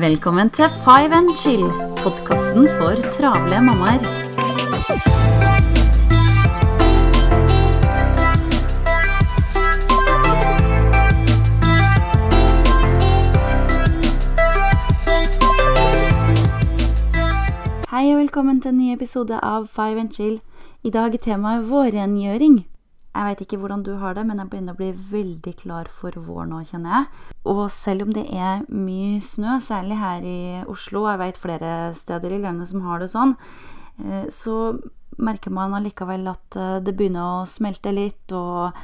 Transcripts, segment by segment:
Velkommen til Five and Chill, podkasten for travle mammaer. Hei og velkommen til en ny episode av Five and Chill. I dag er temaet vårrengjøring. Jeg veit ikke hvordan du har det, men jeg begynner å bli veldig klar for vår nå, kjenner jeg. Og selv om det er mye snø, særlig her i Oslo, jeg veit flere steder i landet som har det sånn, eh, så merker man allikevel at eh, det begynner å smelte litt, og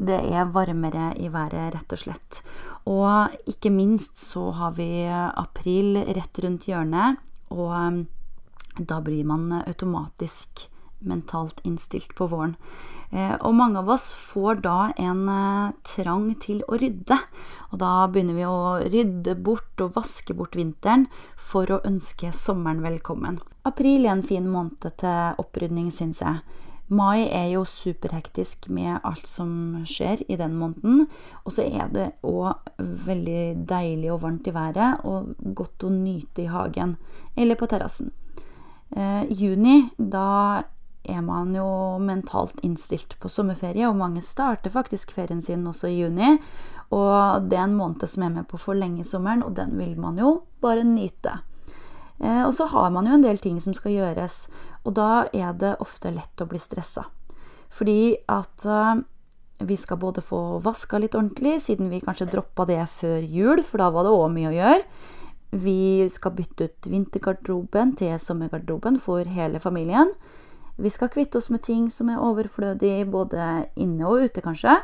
det er varmere i været, rett og slett. Og ikke minst så har vi april rett rundt hjørnet, og eh, da blir man automatisk mentalt innstilt på våren. Eh, og mange av oss får da en eh, trang til å rydde. Og da begynner vi å rydde bort og vaske bort vinteren for å ønske sommeren velkommen. April er en fin måned til opprydning, syns jeg. Mai er jo superhektisk med alt som skjer i den måneden. Og så er det òg veldig deilig og varmt i været og godt å nyte i hagen eller på terrassen. Eh, juni, da er man jo mentalt innstilt på sommerferie, og mange starter faktisk ferien sin også i juni. Og det er en måned som er med på å forlenge sommeren, og den vil man jo bare nyte. Eh, og så har man jo en del ting som skal gjøres, og da er det ofte lett å bli stressa. Fordi at eh, vi skal både få vaska litt ordentlig, siden vi kanskje droppa det før jul, for da var det òg mye å gjøre. Vi skal bytte ut vintergarderoben til sommergarderoben for hele familien. Vi skal kvitte oss med ting som er overflødig både inne og ute, kanskje.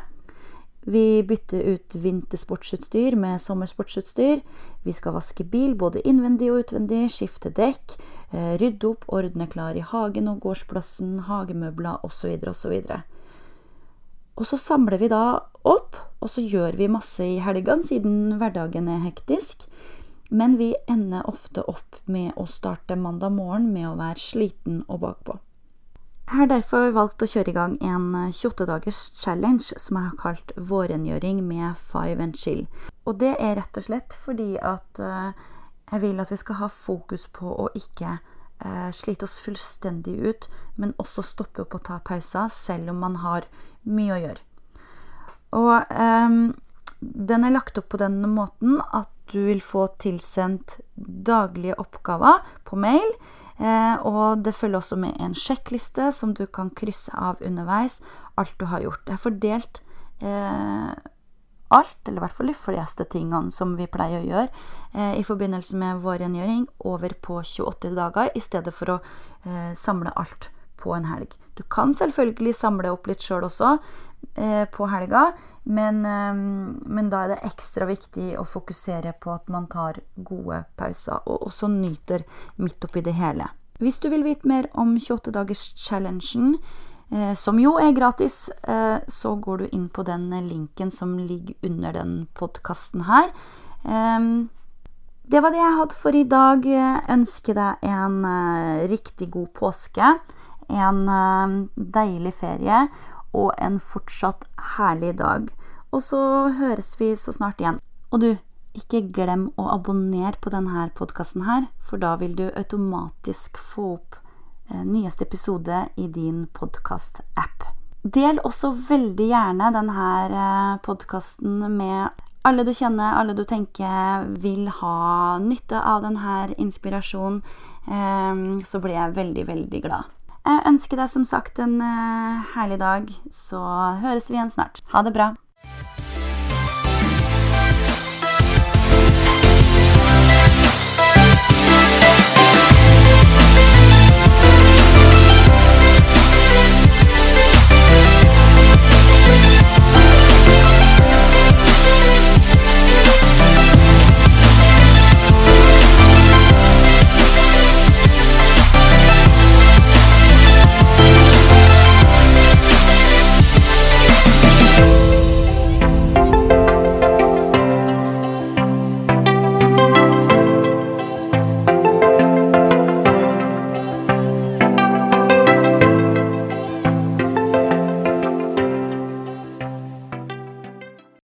Vi bytter ut vintersportsutstyr med sommersportsutstyr. Vi skal vaske bil både innvendig og utvendig, skifte dekk, eh, rydde opp, ordne klar i hagen og gårdsplassen, hagemøbler osv. osv. Og så samler vi da opp, og så gjør vi masse i helgene siden hverdagen er hektisk. Men vi ender ofte opp med å starte mandag morgen med å være sliten og bakpå. Jeg har derfor valgt å kjøre i gang en 28-dagers challenge som jeg har kalt vårrengjøring med five and chill. Og det er rett og slett fordi at uh, jeg vil at vi skal ha fokus på å ikke uh, slite oss fullstendig ut, men også stoppe opp og ta pauser, selv om man har mye å gjøre. Og um, den er lagt opp på den måten at du vil få tilsendt daglige oppgaver på mail Eh, og det følger også med en sjekkliste som du kan krysse av underveis. Alt du har gjort. Det er fordelt eh, alt, eller i hvert fall de fleste tingene som vi pleier å gjøre eh, i forbindelse med vår rengjøring, over på 28 dager, i stedet for å eh, samle alt på en helg. Du kan selvfølgelig samle opp litt sjøl også eh, på helga, men, eh, men, da er det ekstra viktig å fokusere på at man tar gode pauser, og også nyter midt oppi det hele. Hvis du vil vite mer om 28-dagers-challengen, eh, som jo er gratis, eh, så går du inn på den linken som ligger under den podkasten her. Eh, det var det jeg hadde for i dag. Jeg ønsker deg en uh, riktig god påske, en deilig ferie og en fortsatt herlig dag. Og så høres vi så snart igjen. Og du, ikke glem å abonnere på denne podkasten her, for da vil du automatisk få opp eh, nyeste episode i din podkast-app. Del også veldig gjerne denne eh, podkasten med alle du kjenner, alle du tenker vil ha nytte av denne inspirasjonen. Eh, så blir jeg veldig, veldig glad. Jeg ønsker deg som sagt en herlig dag, så høres vi igjen snart. Ha det bra.